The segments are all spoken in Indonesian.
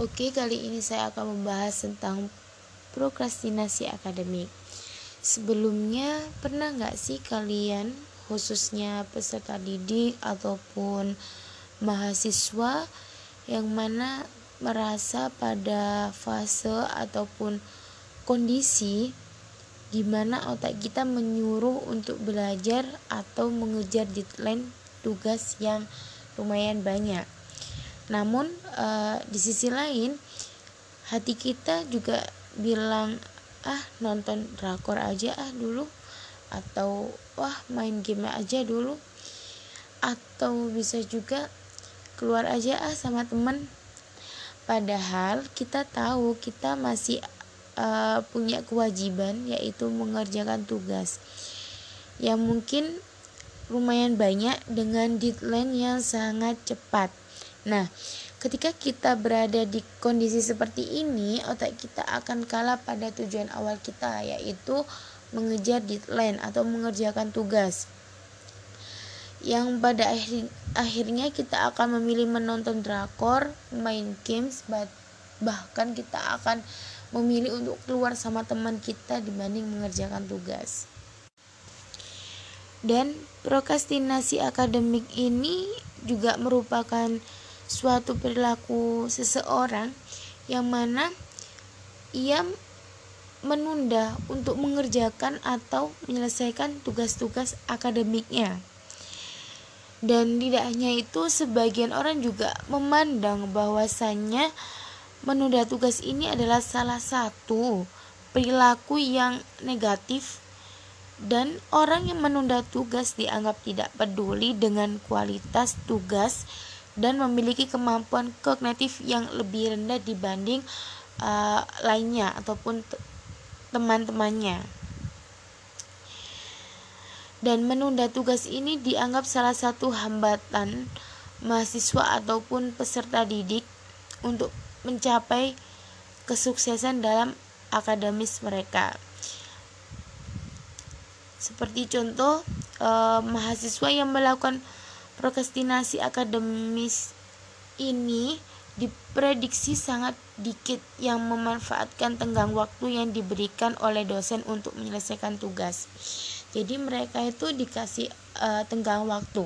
Oke, kali ini saya akan membahas tentang prokrastinasi akademik. Sebelumnya, pernah nggak sih kalian, khususnya peserta didik ataupun mahasiswa, yang mana merasa pada fase ataupun kondisi di mana otak kita menyuruh untuk belajar atau mengejar deadline tugas yang lumayan banyak namun uh, di sisi lain hati kita juga bilang ah nonton drakor aja ah dulu. Atau wah main game aja dulu. Atau bisa juga keluar aja ah sama temen. Padahal kita tahu kita masih uh, punya kewajiban yaitu mengerjakan tugas. Yang mungkin lumayan banyak dengan deadline yang sangat cepat Nah, ketika kita berada di kondisi seperti ini, otak kita akan kalah pada tujuan awal kita, yaitu mengejar deadline atau mengerjakan tugas. Yang pada akhir, akhirnya kita akan memilih menonton drakor, main games, bahkan kita akan memilih untuk keluar sama teman kita dibanding mengerjakan tugas. Dan prokrastinasi akademik ini juga merupakan suatu perilaku seseorang yang mana ia menunda untuk mengerjakan atau menyelesaikan tugas-tugas akademiknya. Dan tidak hanya itu, sebagian orang juga memandang bahwasannya menunda tugas ini adalah salah satu perilaku yang negatif dan orang yang menunda tugas dianggap tidak peduli dengan kualitas tugas dan memiliki kemampuan kognitif yang lebih rendah dibanding uh, lainnya ataupun teman-temannya. Dan menunda tugas ini dianggap salah satu hambatan mahasiswa ataupun peserta didik untuk mencapai kesuksesan dalam akademis mereka. Seperti contoh eh, mahasiswa yang melakukan prokrastinasi akademis ini diprediksi sangat dikit yang memanfaatkan tenggang waktu yang diberikan oleh dosen untuk menyelesaikan tugas. Jadi mereka itu dikasih uh, tenggang waktu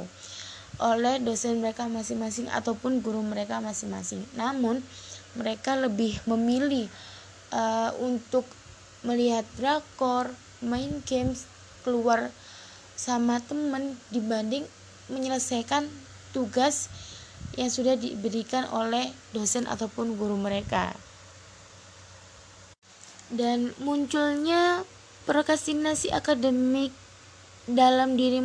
oleh dosen mereka masing-masing ataupun guru mereka masing-masing. Namun mereka lebih memilih uh, untuk melihat drakor, main games, keluar sama temen dibanding menyelesaikan tugas yang sudah diberikan oleh dosen ataupun guru mereka. Dan munculnya prokrastinasi akademik dalam diri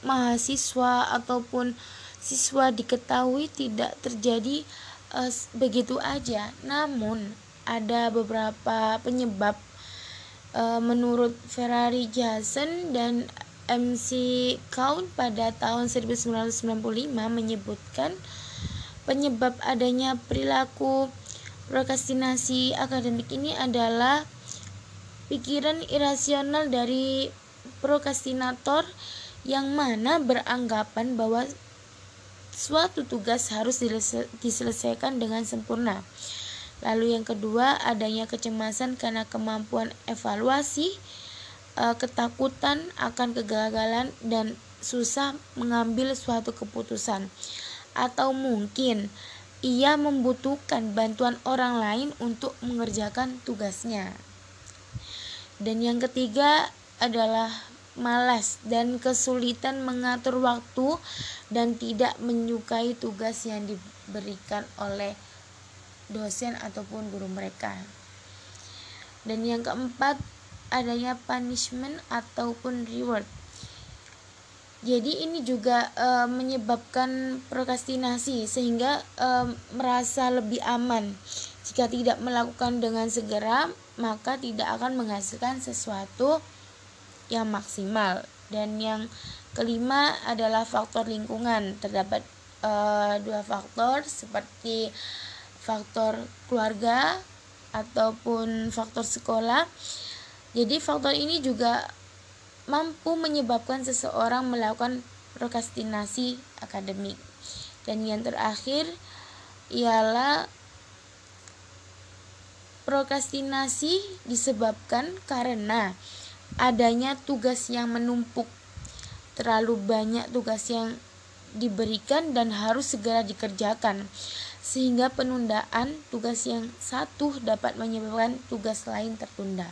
mahasiswa ataupun siswa diketahui tidak terjadi uh, begitu aja. Namun ada beberapa penyebab uh, menurut Ferrari Jason dan MC Count pada tahun 1995 menyebutkan penyebab adanya perilaku prokrastinasi akademik ini adalah pikiran irasional dari prokrastinator yang mana beranggapan bahwa suatu tugas harus diselesaikan dengan sempurna. Lalu yang kedua, adanya kecemasan karena kemampuan evaluasi uh, ketakutan akan kegagalan dan susah mengambil suatu keputusan atau mungkin ia membutuhkan bantuan orang lain untuk mengerjakan tugasnya. Dan yang ketiga adalah malas dan kesulitan mengatur waktu dan tidak menyukai tugas yang diberikan oleh dosen ataupun guru mereka. Dan yang keempat adanya punishment ataupun reward. Jadi ini juga e, menyebabkan prokrastinasi sehingga e, merasa lebih aman. Jika tidak melakukan dengan segera, maka tidak akan menghasilkan sesuatu yang maksimal. Dan yang kelima adalah faktor lingkungan. Terdapat e, dua faktor seperti faktor keluarga ataupun faktor sekolah jadi faktor ini juga mampu menyebabkan seseorang melakukan prokrastinasi akademik. Dan yang terakhir ialah Prokrastinasi disebabkan karena adanya tugas yang menumpuk. Terlalu banyak tugas yang diberikan dan harus segera dikerjakan sehingga penundaan tugas yang satu dapat menyebabkan tugas lain tertunda.